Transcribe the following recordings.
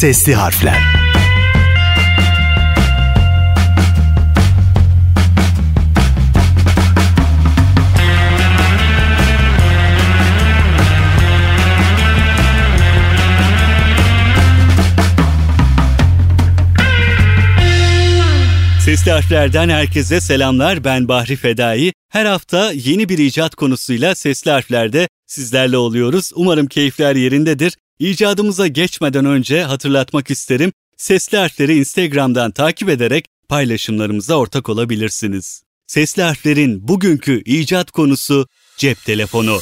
Sesli Harfler Sesli harflerden herkese selamlar. Ben Bahri Fedai. Her hafta yeni bir icat konusuyla sesli harflerde sizlerle oluyoruz. Umarım keyifler yerindedir. İcadımıza geçmeden önce hatırlatmak isterim. Sesli harfleri Instagram'dan takip ederek paylaşımlarımıza ortak olabilirsiniz. Sesli harflerin bugünkü icat konusu cep telefonu.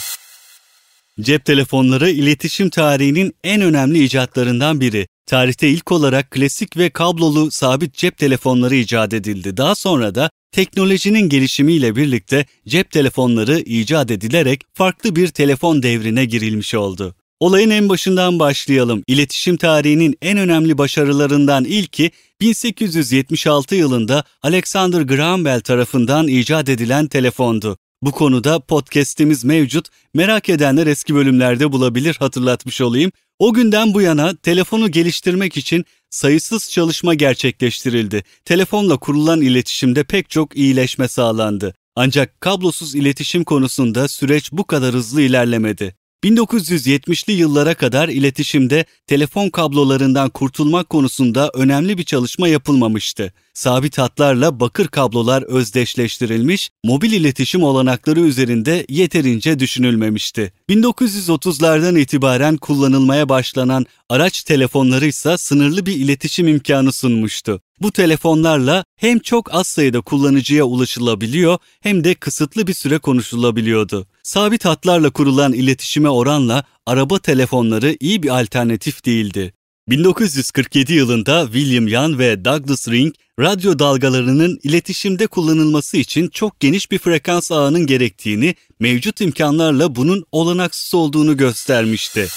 Cep telefonları iletişim tarihinin en önemli icatlarından biri. Tarihte ilk olarak klasik ve kablolu sabit cep telefonları icat edildi. Daha sonra da teknolojinin gelişimiyle birlikte cep telefonları icat edilerek farklı bir telefon devrine girilmiş oldu. Olayın en başından başlayalım. İletişim tarihinin en önemli başarılarından ilki 1876 yılında Alexander Graham Bell tarafından icat edilen telefondu. Bu konuda podcast'imiz mevcut. Merak edenler eski bölümlerde bulabilir hatırlatmış olayım. O günden bu yana telefonu geliştirmek için sayısız çalışma gerçekleştirildi. Telefonla kurulan iletişimde pek çok iyileşme sağlandı. Ancak kablosuz iletişim konusunda süreç bu kadar hızlı ilerlemedi. 1970'li yıllara kadar iletişimde telefon kablolarından kurtulmak konusunda önemli bir çalışma yapılmamıştı. Sabit hatlarla bakır kablolar özdeşleştirilmiş, mobil iletişim olanakları üzerinde yeterince düşünülmemişti. 1930'lardan itibaren kullanılmaya başlanan araç telefonları ise sınırlı bir iletişim imkanı sunmuştu. Bu telefonlarla hem çok az sayıda kullanıcıya ulaşılabiliyor hem de kısıtlı bir süre konuşulabiliyordu. Sabit hatlarla kurulan iletişime oranla araba telefonları iyi bir alternatif değildi. 1947 yılında William Young ve Douglas Ring, radyo dalgalarının iletişimde kullanılması için çok geniş bir frekans ağının gerektiğini, mevcut imkanlarla bunun olanaksız olduğunu göstermişti.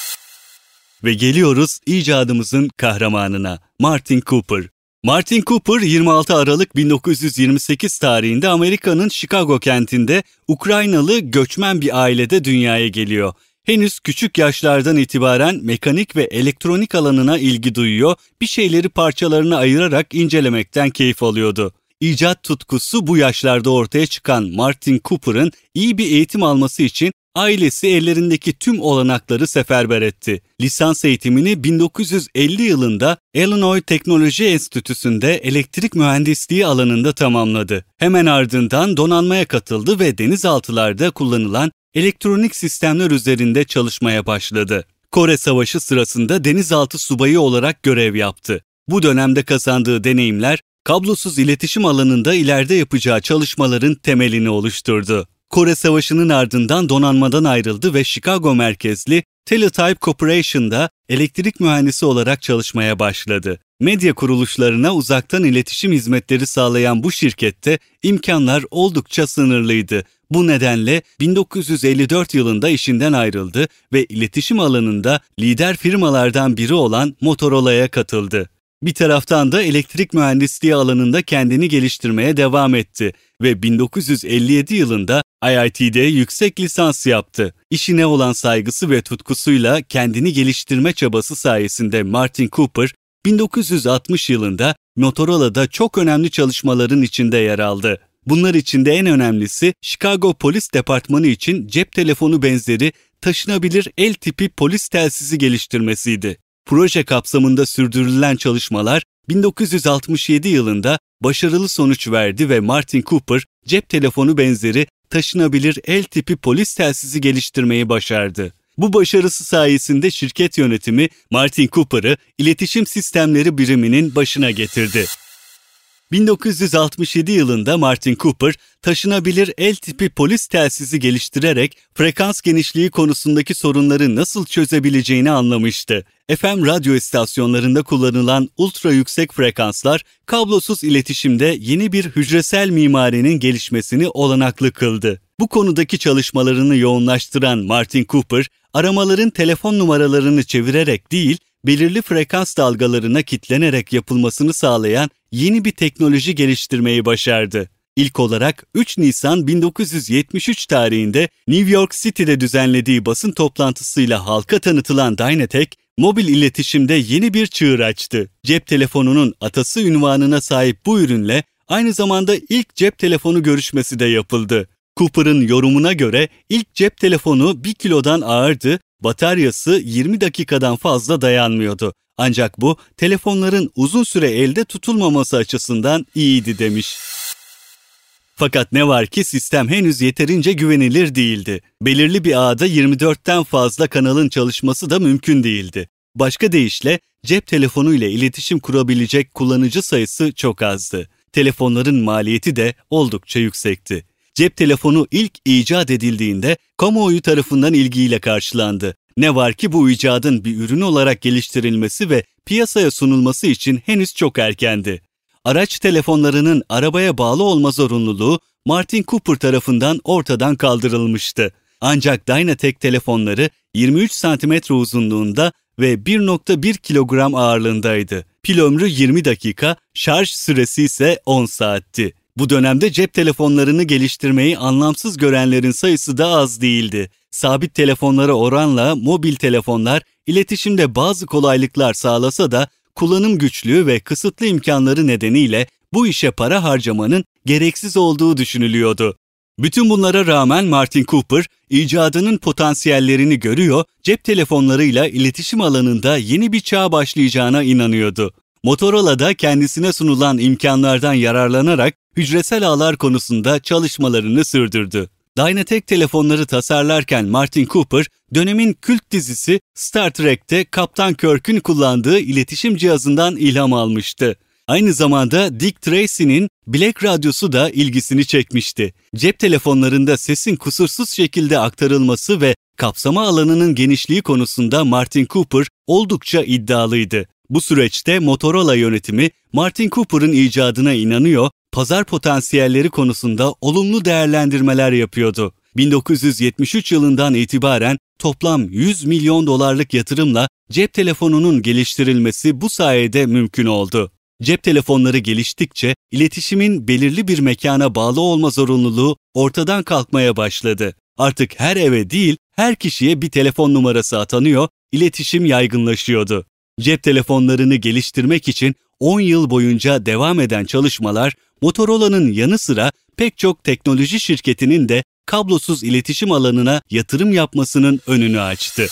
Ve geliyoruz icadımızın kahramanına, Martin Cooper. Martin Cooper 26 Aralık 1928 tarihinde Amerika'nın Chicago kentinde Ukraynalı göçmen bir ailede dünyaya geliyor. Henüz küçük yaşlardan itibaren mekanik ve elektronik alanına ilgi duyuyor, bir şeyleri parçalarına ayırarak incelemekten keyif alıyordu. İcat tutkusu bu yaşlarda ortaya çıkan Martin Cooper'ın iyi bir eğitim alması için ailesi ellerindeki tüm olanakları seferber etti. Lisans eğitimini 1950 yılında Illinois Teknoloji Enstitüsü'nde elektrik mühendisliği alanında tamamladı. Hemen ardından donanmaya katıldı ve denizaltılarda kullanılan elektronik sistemler üzerinde çalışmaya başladı. Kore Savaşı sırasında denizaltı subayı olarak görev yaptı. Bu dönemde kazandığı deneyimler kablosuz iletişim alanında ileride yapacağı çalışmaların temelini oluşturdu. Kore Savaşı'nın ardından donanmadan ayrıldı ve Chicago merkezli Teletype Corporation'da elektrik mühendisi olarak çalışmaya başladı. Medya kuruluşlarına uzaktan iletişim hizmetleri sağlayan bu şirkette imkanlar oldukça sınırlıydı. Bu nedenle 1954 yılında işinden ayrıldı ve iletişim alanında lider firmalardan biri olan Motorola'ya katıldı. Bir taraftan da elektrik mühendisliği alanında kendini geliştirmeye devam etti ve 1957 yılında IIT'de yüksek lisans yaptı. İşine olan saygısı ve tutkusuyla kendini geliştirme çabası sayesinde Martin Cooper 1960 yılında Motorola'da çok önemli çalışmaların içinde yer aldı. Bunlar içinde en önemlisi Chicago Polis Departmanı için cep telefonu benzeri taşınabilir el tipi polis telsizi geliştirmesiydi. Proje kapsamında sürdürülen çalışmalar 1967 yılında başarılı sonuç verdi ve Martin Cooper cep telefonu benzeri taşınabilir el tipi polis telsizi geliştirmeyi başardı. Bu başarısı sayesinde şirket yönetimi Martin Cooper'ı iletişim sistemleri biriminin başına getirdi. 1967 yılında Martin Cooper taşınabilir el tipi polis telsizi geliştirerek frekans genişliği konusundaki sorunları nasıl çözebileceğini anlamıştı. FM radyo istasyonlarında kullanılan ultra yüksek frekanslar kablosuz iletişimde yeni bir hücresel mimarinin gelişmesini olanaklı kıldı. Bu konudaki çalışmalarını yoğunlaştıran Martin Cooper, aramaların telefon numaralarını çevirerek değil, belirli frekans dalgalarına kitlenerek yapılmasını sağlayan yeni bir teknoloji geliştirmeyi başardı. İlk olarak 3 Nisan 1973 tarihinde New York City'de düzenlediği basın toplantısıyla halka tanıtılan Dynatek, mobil iletişimde yeni bir çığır açtı. Cep telefonunun atası ünvanına sahip bu ürünle aynı zamanda ilk cep telefonu görüşmesi de yapıldı. Cooper'ın yorumuna göre ilk cep telefonu 1 kilodan ağırdı, bataryası 20 dakikadan fazla dayanmıyordu. Ancak bu telefonların uzun süre elde tutulmaması açısından iyiydi demiş. Fakat ne var ki sistem henüz yeterince güvenilir değildi. Belirli bir ağda 24'ten fazla kanalın çalışması da mümkün değildi. Başka deyişle cep telefonu ile iletişim kurabilecek kullanıcı sayısı çok azdı. Telefonların maliyeti de oldukça yüksekti. Cep telefonu ilk icat edildiğinde kamuoyu tarafından ilgiyle karşılandı. Ne var ki bu icadın bir ürün olarak geliştirilmesi ve piyasaya sunulması için henüz çok erkendi. Araç telefonlarının arabaya bağlı olma zorunluluğu Martin Cooper tarafından ortadan kaldırılmıştı. Ancak Dynatec telefonları 23 cm uzunluğunda ve 1.1 kilogram ağırlığındaydı. Pil ömrü 20 dakika, şarj süresi ise 10 saatti. Bu dönemde cep telefonlarını geliştirmeyi anlamsız görenlerin sayısı da az değildi. Sabit telefonlara oranla mobil telefonlar iletişimde bazı kolaylıklar sağlasa da kullanım güçlüğü ve kısıtlı imkanları nedeniyle bu işe para harcamanın gereksiz olduğu düşünülüyordu. Bütün bunlara rağmen Martin Cooper icadının potansiyellerini görüyor, cep telefonlarıyla iletişim alanında yeni bir çağ başlayacağına inanıyordu. Motorola da kendisine sunulan imkanlardan yararlanarak hücresel ağlar konusunda çalışmalarını sürdürdü. Dynatec telefonları tasarlarken Martin Cooper, dönemin kült dizisi Star Trek'te Kaptan Kirk'ün kullandığı iletişim cihazından ilham almıştı. Aynı zamanda Dick Tracy'nin Black Radyosu da ilgisini çekmişti. Cep telefonlarında sesin kusursuz şekilde aktarılması ve kapsama alanının genişliği konusunda Martin Cooper oldukça iddialıydı. Bu süreçte Motorola yönetimi Martin Cooper'ın icadına inanıyor, pazar potansiyelleri konusunda olumlu değerlendirmeler yapıyordu. 1973 yılından itibaren toplam 100 milyon dolarlık yatırımla cep telefonunun geliştirilmesi bu sayede mümkün oldu. Cep telefonları geliştikçe iletişimin belirli bir mekana bağlı olma zorunluluğu ortadan kalkmaya başladı. Artık her eve değil, her kişiye bir telefon numarası atanıyor, iletişim yaygınlaşıyordu. Cep telefonlarını geliştirmek için 10 yıl boyunca devam eden çalışmalar Motorola'nın yanı sıra pek çok teknoloji şirketinin de kablosuz iletişim alanına yatırım yapmasının önünü açtı.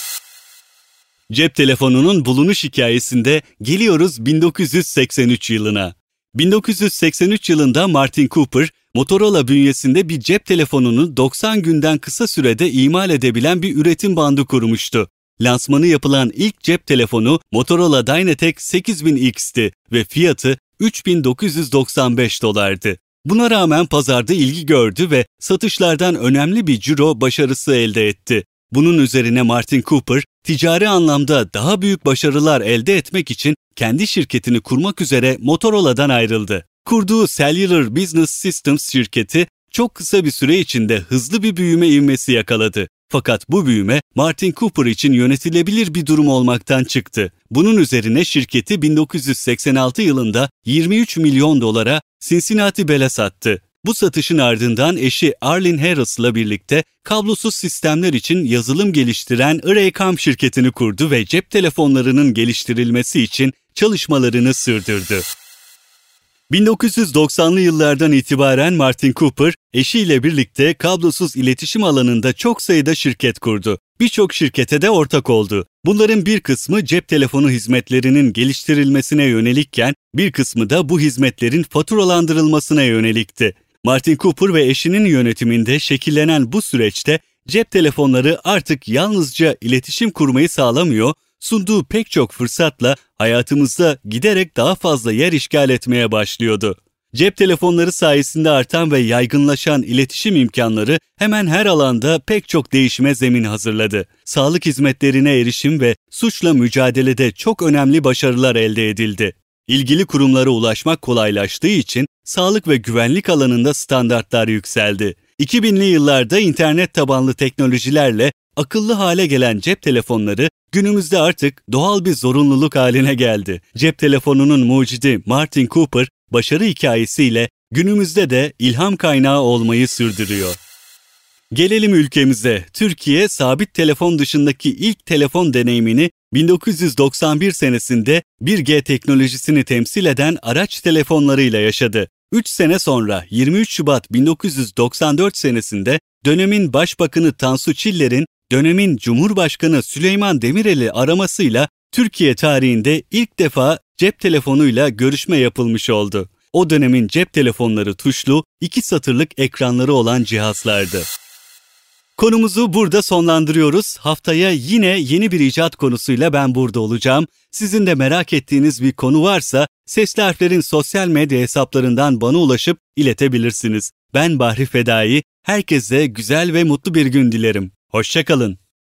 Cep telefonunun bulunuş hikayesinde geliyoruz 1983 yılına. 1983 yılında Martin Cooper, Motorola bünyesinde bir cep telefonunu 90 günden kısa sürede imal edebilen bir üretim bandı kurmuştu. Lansmanı yapılan ilk cep telefonu Motorola Dynatec 8000X'ti ve fiyatı 3995 dolardı. Buna rağmen pazarda ilgi gördü ve satışlardan önemli bir ciro başarısı elde etti. Bunun üzerine Martin Cooper, ticari anlamda daha büyük başarılar elde etmek için kendi şirketini kurmak üzere Motorola'dan ayrıldı. Kurduğu Cellular Business Systems şirketi çok kısa bir süre içinde hızlı bir büyüme ivmesi yakaladı. Fakat bu büyüme Martin Cooper için yönetilebilir bir durum olmaktan çıktı. Bunun üzerine şirketi 1986 yılında 23 milyon dolara Cincinnati Bell'e sattı. Bu satışın ardından eşi Arlene Harris'la birlikte kablosuz sistemler için yazılım geliştiren Raycom şirketini kurdu ve cep telefonlarının geliştirilmesi için çalışmalarını sürdürdü. 1990'lı yıllardan itibaren Martin Cooper, eşiyle birlikte kablosuz iletişim alanında çok sayıda şirket kurdu. Birçok şirkete de ortak oldu. Bunların bir kısmı cep telefonu hizmetlerinin geliştirilmesine yönelikken, bir kısmı da bu hizmetlerin faturalandırılmasına yönelikti. Martin Cooper ve eşinin yönetiminde şekillenen bu süreçte cep telefonları artık yalnızca iletişim kurmayı sağlamıyor, sunduğu pek çok fırsatla hayatımızda giderek daha fazla yer işgal etmeye başlıyordu. Cep telefonları sayesinde artan ve yaygınlaşan iletişim imkanları hemen her alanda pek çok değişime zemin hazırladı. Sağlık hizmetlerine erişim ve suçla mücadelede çok önemli başarılar elde edildi. İlgili kurumlara ulaşmak kolaylaştığı için sağlık ve güvenlik alanında standartlar yükseldi. 2000'li yıllarda internet tabanlı teknolojilerle akıllı hale gelen cep telefonları günümüzde artık doğal bir zorunluluk haline geldi. Cep telefonunun mucidi Martin Cooper başarı hikayesiyle günümüzde de ilham kaynağı olmayı sürdürüyor. Gelelim ülkemize. Türkiye sabit telefon dışındaki ilk telefon deneyimini 1991 senesinde 1G teknolojisini temsil eden araç telefonlarıyla yaşadı. 3 sene sonra 23 Şubat 1994 senesinde dönemin Başbakanı Tansu Çiller'in dönemin Cumhurbaşkanı Süleyman Demirel'i aramasıyla Türkiye tarihinde ilk defa cep telefonuyla görüşme yapılmış oldu. O dönemin cep telefonları tuşlu, iki satırlık ekranları olan cihazlardı. Konumuzu burada sonlandırıyoruz. Haftaya yine yeni bir icat konusuyla ben burada olacağım. Sizin de merak ettiğiniz bir konu varsa Sesli Harfler'in sosyal medya hesaplarından bana ulaşıp iletebilirsiniz. Ben Bahri Fedai, herkese güzel ve mutlu bir gün dilerim. Hoşçakalın.